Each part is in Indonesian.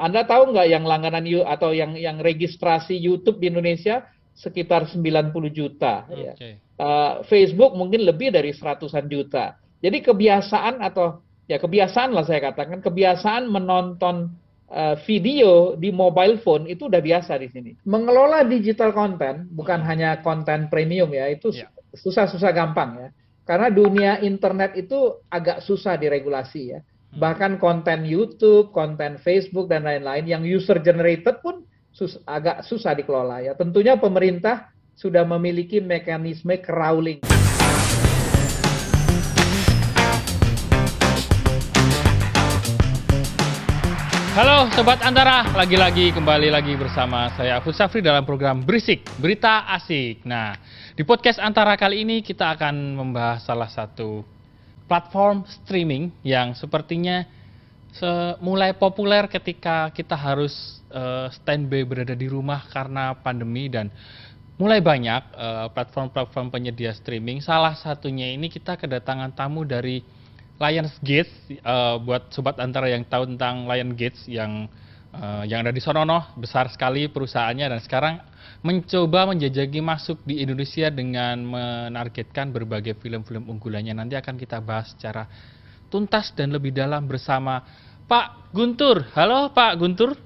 Anda tahu nggak yang langganan atau yang yang registrasi YouTube di Indonesia sekitar 90 juta. Okay. Ya. Uh, Facebook mungkin lebih dari seratusan juta. Jadi kebiasaan atau ya kebiasaan lah saya katakan kebiasaan menonton uh, video di mobile phone itu udah biasa di sini. Mengelola digital content bukan hmm. hanya konten premium ya itu ya. susah-susah gampang ya. Karena dunia internet itu agak susah diregulasi ya. Bahkan konten YouTube, konten Facebook dan lain-lain yang user generated pun sus agak susah dikelola ya. Tentunya pemerintah sudah memiliki mekanisme crawling. Halo Sobat Antara, lagi-lagi kembali lagi bersama saya Afud Safri dalam program Berisik, Berita Asik. Nah, di podcast Antara kali ini kita akan membahas salah satu platform streaming yang sepertinya mulai populer ketika kita harus uh, standby berada di rumah karena pandemi dan mulai banyak uh, platform-platform penyedia streaming. Salah satunya ini kita kedatangan tamu dari Lionsgate uh, buat sobat antara yang tahu tentang Lionsgate yang uh, yang ada di Sonono besar sekali perusahaannya dan sekarang mencoba menjajaki masuk di Indonesia dengan menargetkan berbagai film-film unggulannya. Nanti akan kita bahas secara tuntas dan lebih dalam bersama Pak Guntur. Halo Pak Guntur.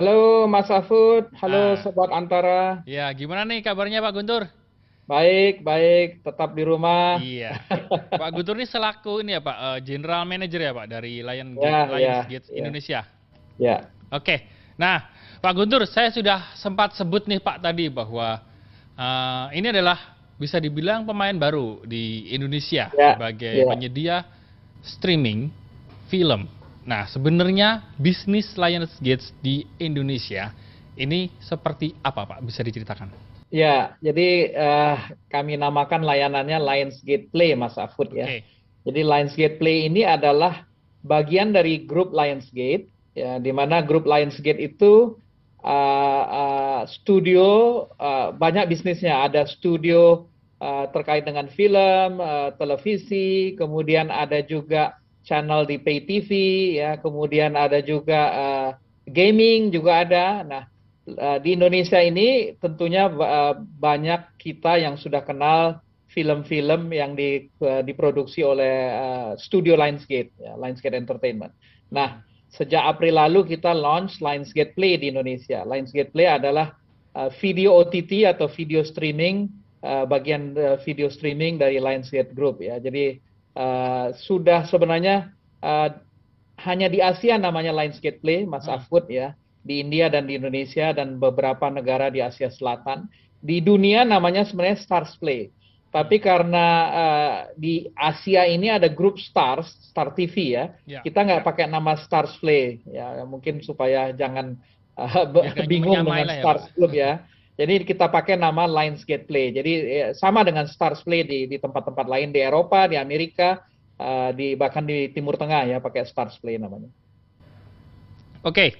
Halo Mas Afud, halo nah. Sobat Antara. Ya, gimana nih kabarnya Pak Guntur? Baik, baik, tetap di rumah. Iya. Pak Guntur ini selaku ini ya Pak, uh, General Manager ya Pak dari Lion ya, Lions ya, Gates ya. Indonesia. Ya. Oke. Nah, Pak Guntur, saya sudah sempat sebut nih Pak tadi bahwa uh, ini adalah bisa dibilang pemain baru di Indonesia ya, sebagai ya. penyedia streaming film. Nah, sebenarnya bisnis Lionsgate di Indonesia ini seperti apa, Pak? Bisa diceritakan? Ya, jadi uh, kami namakan layanannya Lionsgate Play, Mas Afud ya. Okay. Jadi Lionsgate Play ini adalah bagian dari grup Lionsgate, ya, di mana grup Lionsgate itu uh, uh, studio uh, banyak bisnisnya. Ada studio uh, terkait dengan film, uh, televisi, kemudian ada juga channel di pay TV ya, kemudian ada juga uh, gaming juga ada. Nah, di Indonesia ini tentunya banyak kita yang sudah kenal film-film yang di, diproduksi oleh studio Lionsgate, ya, Lionsgate Entertainment. Nah, sejak April lalu kita launch Lionsgate Play di Indonesia. Lionsgate Play adalah uh, video OTT atau video streaming, uh, bagian uh, video streaming dari Lionsgate Group ya. Jadi uh, sudah sebenarnya uh, hanya di Asia namanya Lionsgate Play, Mas hmm. Afud ya, di India dan di Indonesia dan beberapa negara di Asia Selatan. Di dunia namanya sebenarnya Stars Play. Tapi karena uh, di Asia ini ada grup Stars, Star TV ya, ya kita nggak pakai nama Stars Play ya, mungkin supaya jangan uh, bingung dengan ya, Stars ya, Club ya. Jadi kita pakai nama Lionsgate Play. Jadi ya, sama dengan Stars Play di di tempat-tempat lain di Eropa, di Amerika, uh, di bahkan di Timur Tengah ya pakai Stars Play namanya. Oke. Okay.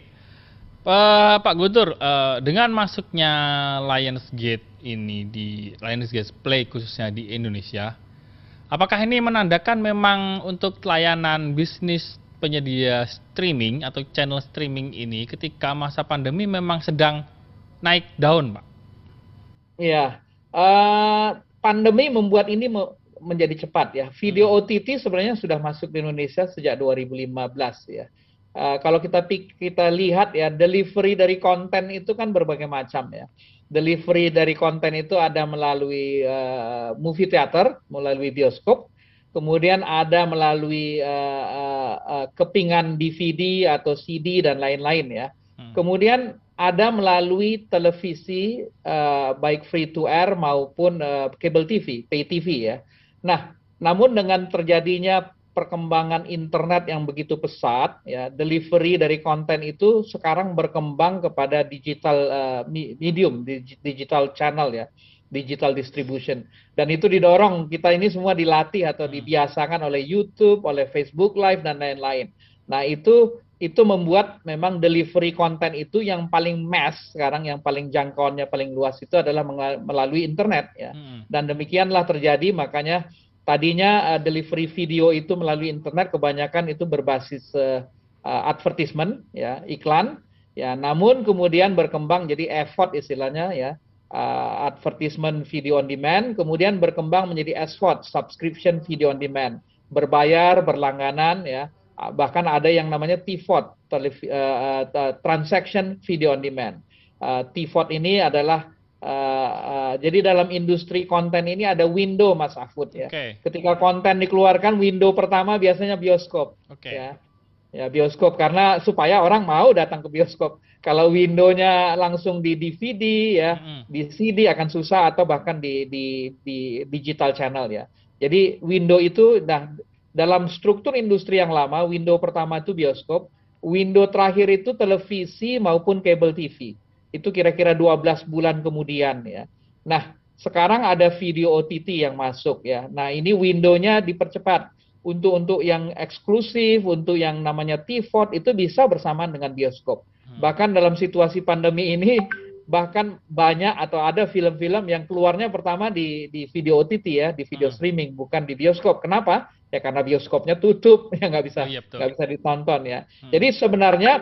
Uh, Pak Guntur, uh, dengan masuknya Lionsgate ini di Lionsgate Play khususnya di Indonesia, apakah ini menandakan memang untuk layanan bisnis penyedia streaming atau channel streaming ini ketika masa pandemi memang sedang naik daun, Pak? Iya, uh, pandemi membuat ini menjadi cepat ya. Video hmm. OTT sebenarnya sudah masuk di Indonesia sejak 2015 ya. Uh, kalau kita kita lihat ya delivery dari konten itu kan berbagai macam ya. Delivery dari konten itu ada melalui uh, movie theater, melalui bioskop, kemudian ada melalui uh, uh, uh, kepingan DVD atau CD dan lain-lain ya. Hmm. Kemudian ada melalui televisi uh, baik free to air maupun uh, cable TV, pay TV ya. Nah, namun dengan terjadinya perkembangan internet yang begitu pesat, ya delivery dari konten itu sekarang berkembang kepada digital uh, medium, digital channel ya, digital distribution. Dan itu didorong kita ini semua dilatih atau hmm. dibiasakan oleh YouTube, oleh Facebook Live dan lain-lain. Nah itu itu membuat memang delivery konten itu yang paling mass sekarang yang paling jangkauannya paling luas itu adalah melalui internet ya. Hmm. Dan demikianlah terjadi makanya tadinya uh, delivery video itu melalui internet kebanyakan itu berbasis uh, uh, advertisement ya iklan ya. Namun kemudian berkembang jadi effort istilahnya ya uh, advertisement video on demand kemudian berkembang menjadi SVOD subscription video on demand. Berbayar berlangganan ya. Bahkan ada yang namanya TVOD uh, transaction video on demand. Uh, TVOD ini adalah Uh, uh, jadi dalam industri konten ini ada window Mas Afud ya. Okay. Ketika konten dikeluarkan window pertama biasanya bioskop. Okay. Ya. Ya bioskop karena supaya orang mau datang ke bioskop. Kalau windownya langsung di DVD ya, mm-hmm. di CD akan susah atau bahkan di di di digital channel ya. Jadi window itu nah dalam struktur industri yang lama window pertama itu bioskop, window terakhir itu televisi maupun cable TV itu kira-kira 12 bulan kemudian ya. Nah, sekarang ada video OTT yang masuk ya. Nah, ini windownya dipercepat untuk untuk yang eksklusif, untuk yang namanya TVOD itu bisa bersamaan dengan bioskop. Hmm. Bahkan dalam situasi pandemi ini bahkan banyak atau ada film-film yang keluarnya pertama di di video OTT ya, di video hmm. streaming bukan di bioskop. Kenapa? Ya karena bioskopnya tutup ya nggak bisa oh, iya, nggak bisa ditonton ya. Hmm. Jadi sebenarnya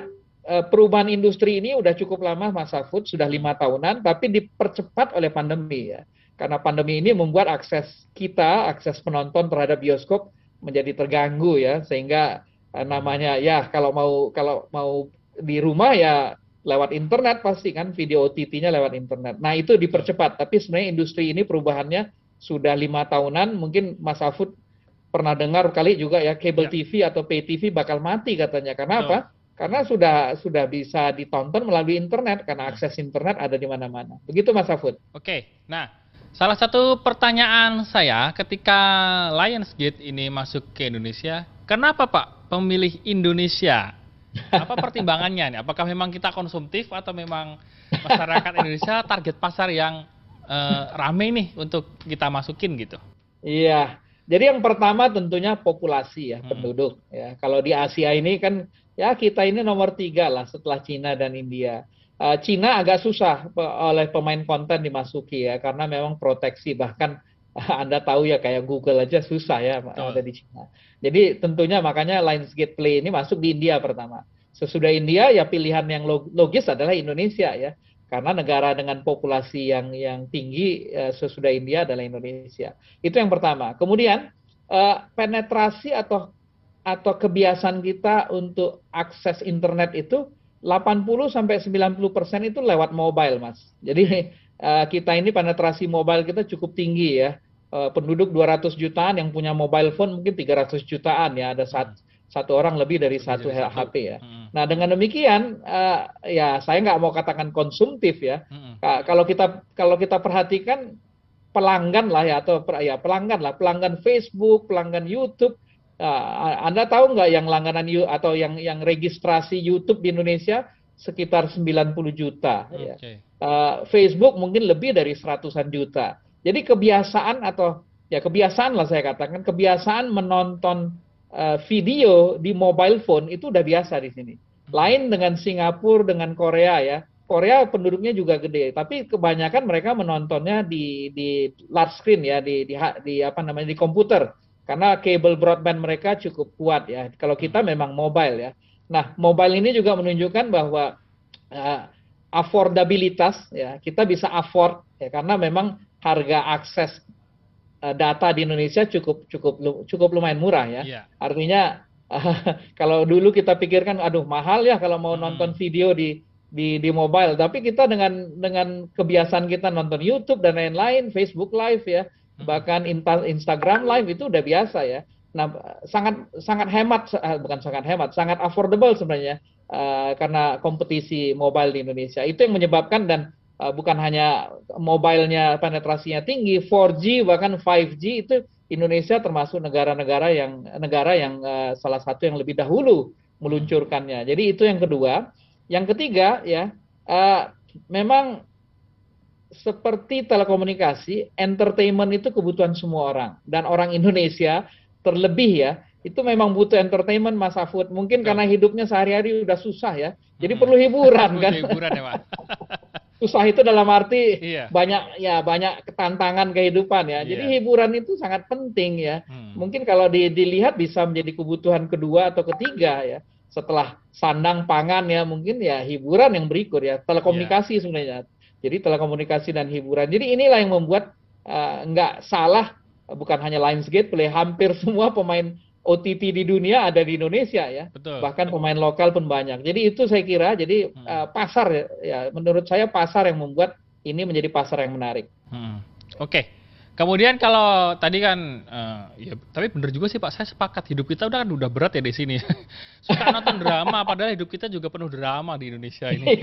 perubahan industri ini udah cukup lama Mas Afud, sudah lima tahunan, tapi dipercepat oleh pandemi ya. Karena pandemi ini membuat akses kita, akses penonton terhadap bioskop menjadi terganggu ya, sehingga uh, namanya ya kalau mau kalau mau di rumah ya lewat internet pasti kan video OTT-nya lewat internet. Nah itu dipercepat, tapi sebenarnya industri ini perubahannya sudah lima tahunan. Mungkin Mas Afud pernah dengar kali juga ya, cable ya. TV atau pay TV bakal mati katanya. Karena oh. apa? Karena sudah sudah bisa ditonton melalui internet karena akses internet ada di mana-mana. Begitu Mas Afud. Oke. Nah, salah satu pertanyaan saya ketika Lionsgate ini masuk ke Indonesia, kenapa Pak pemilih Indonesia? Apa pertimbangannya nih? Apakah memang kita konsumtif atau memang masyarakat Indonesia target pasar yang uh, rame nih untuk kita masukin gitu? Iya. Jadi yang pertama tentunya populasi ya hmm. penduduk ya. Kalau di Asia ini kan ya kita ini nomor tiga lah setelah Cina dan India. Uh, Cina agak susah oleh pemain konten dimasuki ya karena memang proteksi bahkan anda tahu ya kayak Google aja susah ya oh. ada di Cina. Jadi tentunya makanya Lionsgate Play ini masuk di India pertama. Sesudah India ya pilihan yang logis adalah Indonesia ya karena negara dengan populasi yang yang tinggi uh, sesudah India adalah Indonesia. Itu yang pertama. Kemudian uh, penetrasi atau atau kebiasaan kita untuk akses internet itu 80 sampai 90 persen itu lewat mobile, Mas. Jadi uh, kita ini penetrasi mobile kita cukup tinggi ya. Uh, penduduk 200 jutaan yang punya mobile phone mungkin 300 jutaan ya. Ada saat satu orang lebih dari satu HP ya. Hmm. Nah dengan demikian uh, ya saya nggak mau katakan konsumtif ya. Hmm. Uh, kalau kita kalau kita perhatikan pelanggan lah ya atau ya pelanggan lah pelanggan Facebook, pelanggan YouTube. Uh, anda tahu nggak yang langganan atau yang yang registrasi YouTube di Indonesia sekitar 90 juta okay. ya. Uh, Facebook mungkin lebih dari seratusan juta. Jadi kebiasaan atau ya kebiasaan lah saya katakan kebiasaan menonton uh, video di mobile phone itu udah biasa di sini. Lain dengan Singapura, dengan Korea ya. Korea penduduknya juga gede, tapi kebanyakan mereka menontonnya di di large screen ya, di di, di apa namanya di komputer. Karena kabel broadband mereka cukup kuat ya. Kalau kita memang mobile ya. Nah, mobile ini juga menunjukkan bahwa uh, affordabilitas ya, kita bisa afford ya karena memang harga akses Eh, data di Indonesia cukup cukup cukup lumayan murah ya. Yeah. Artinya uh, kalau dulu kita pikirkan aduh mahal ya kalau mau hmm. nonton video di di di mobile, tapi kita dengan dengan kebiasaan kita nonton YouTube dan lain-lain, Facebook Live ya, hmm. Bahkan Instagram Live itu udah biasa ya. Nah, sangat sangat hemat eh, bukan sangat hemat, sangat affordable sebenarnya uh, karena kompetisi mobile di Indonesia. Itu yang menyebabkan dan uh, bukan hanya mobilenya penetrasinya tinggi, 4G bahkan 5G itu Indonesia termasuk negara-negara yang negara yang uh, salah satu yang lebih dahulu meluncurkannya. Jadi itu yang kedua. Yang ketiga ya uh, memang seperti telekomunikasi, entertainment itu kebutuhan semua orang dan orang Indonesia terlebih ya itu memang butuh entertainment Mas Afud. Mungkin karena hidupnya sehari-hari udah susah ya. Jadi hmm. perlu hiburan kan. hiburan ya, Pak. susah itu dalam arti iya. banyak ya banyak ketantangan kehidupan ya. Iya. Jadi hiburan itu sangat penting ya. Hmm. Mungkin kalau di, dilihat bisa menjadi kebutuhan kedua atau ketiga ya. setelah sandang pangan ya mungkin ya hiburan yang berikut ya telekomunikasi yeah. sebenarnya. Jadi telekomunikasi dan hiburan. Jadi inilah yang membuat uh, nggak salah bukan hanya Lionsgate, play hampir semua pemain OTT di dunia ada di Indonesia ya. Betul. Bahkan pemain lokal pun banyak. Jadi itu saya kira jadi hmm. uh, pasar ya menurut saya pasar yang membuat ini menjadi pasar yang menarik. Hmm. Oke. Okay. Kemudian kalau tadi kan uh, ya tapi benar juga sih Pak, saya sepakat hidup kita udah kan udah berat ya di sini. Suka nonton drama padahal hidup kita juga penuh drama di Indonesia ini.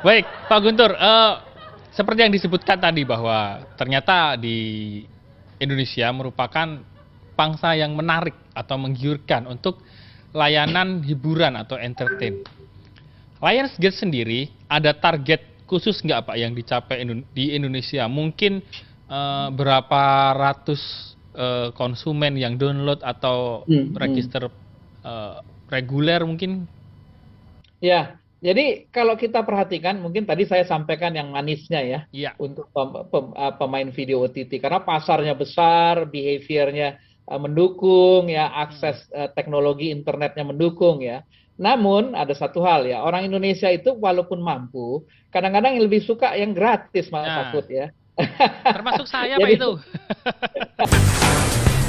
Baik, Pak Guntur, uh, seperti yang disebutkan tadi bahwa ternyata di Indonesia merupakan pangsa yang menarik atau menggiurkan untuk layanan hiburan atau entertain. Lionsgate sendiri ada target khusus nggak Pak yang dicapai di Indonesia? Mungkin uh, berapa ratus uh, konsumen yang download atau hmm, hmm. register uh, reguler mungkin? Ya, jadi kalau kita perhatikan, mungkin tadi saya sampaikan yang manisnya ya, ya. untuk pem, pem, pemain video OTT karena pasarnya besar, behaviornya uh, mendukung, ya akses uh, teknologi internetnya mendukung ya. Namun ada satu hal ya, orang Indonesia itu walaupun mampu, kadang-kadang yang lebih suka yang gratis Mas nah. ya. Termasuk saya Jadi, Pak itu.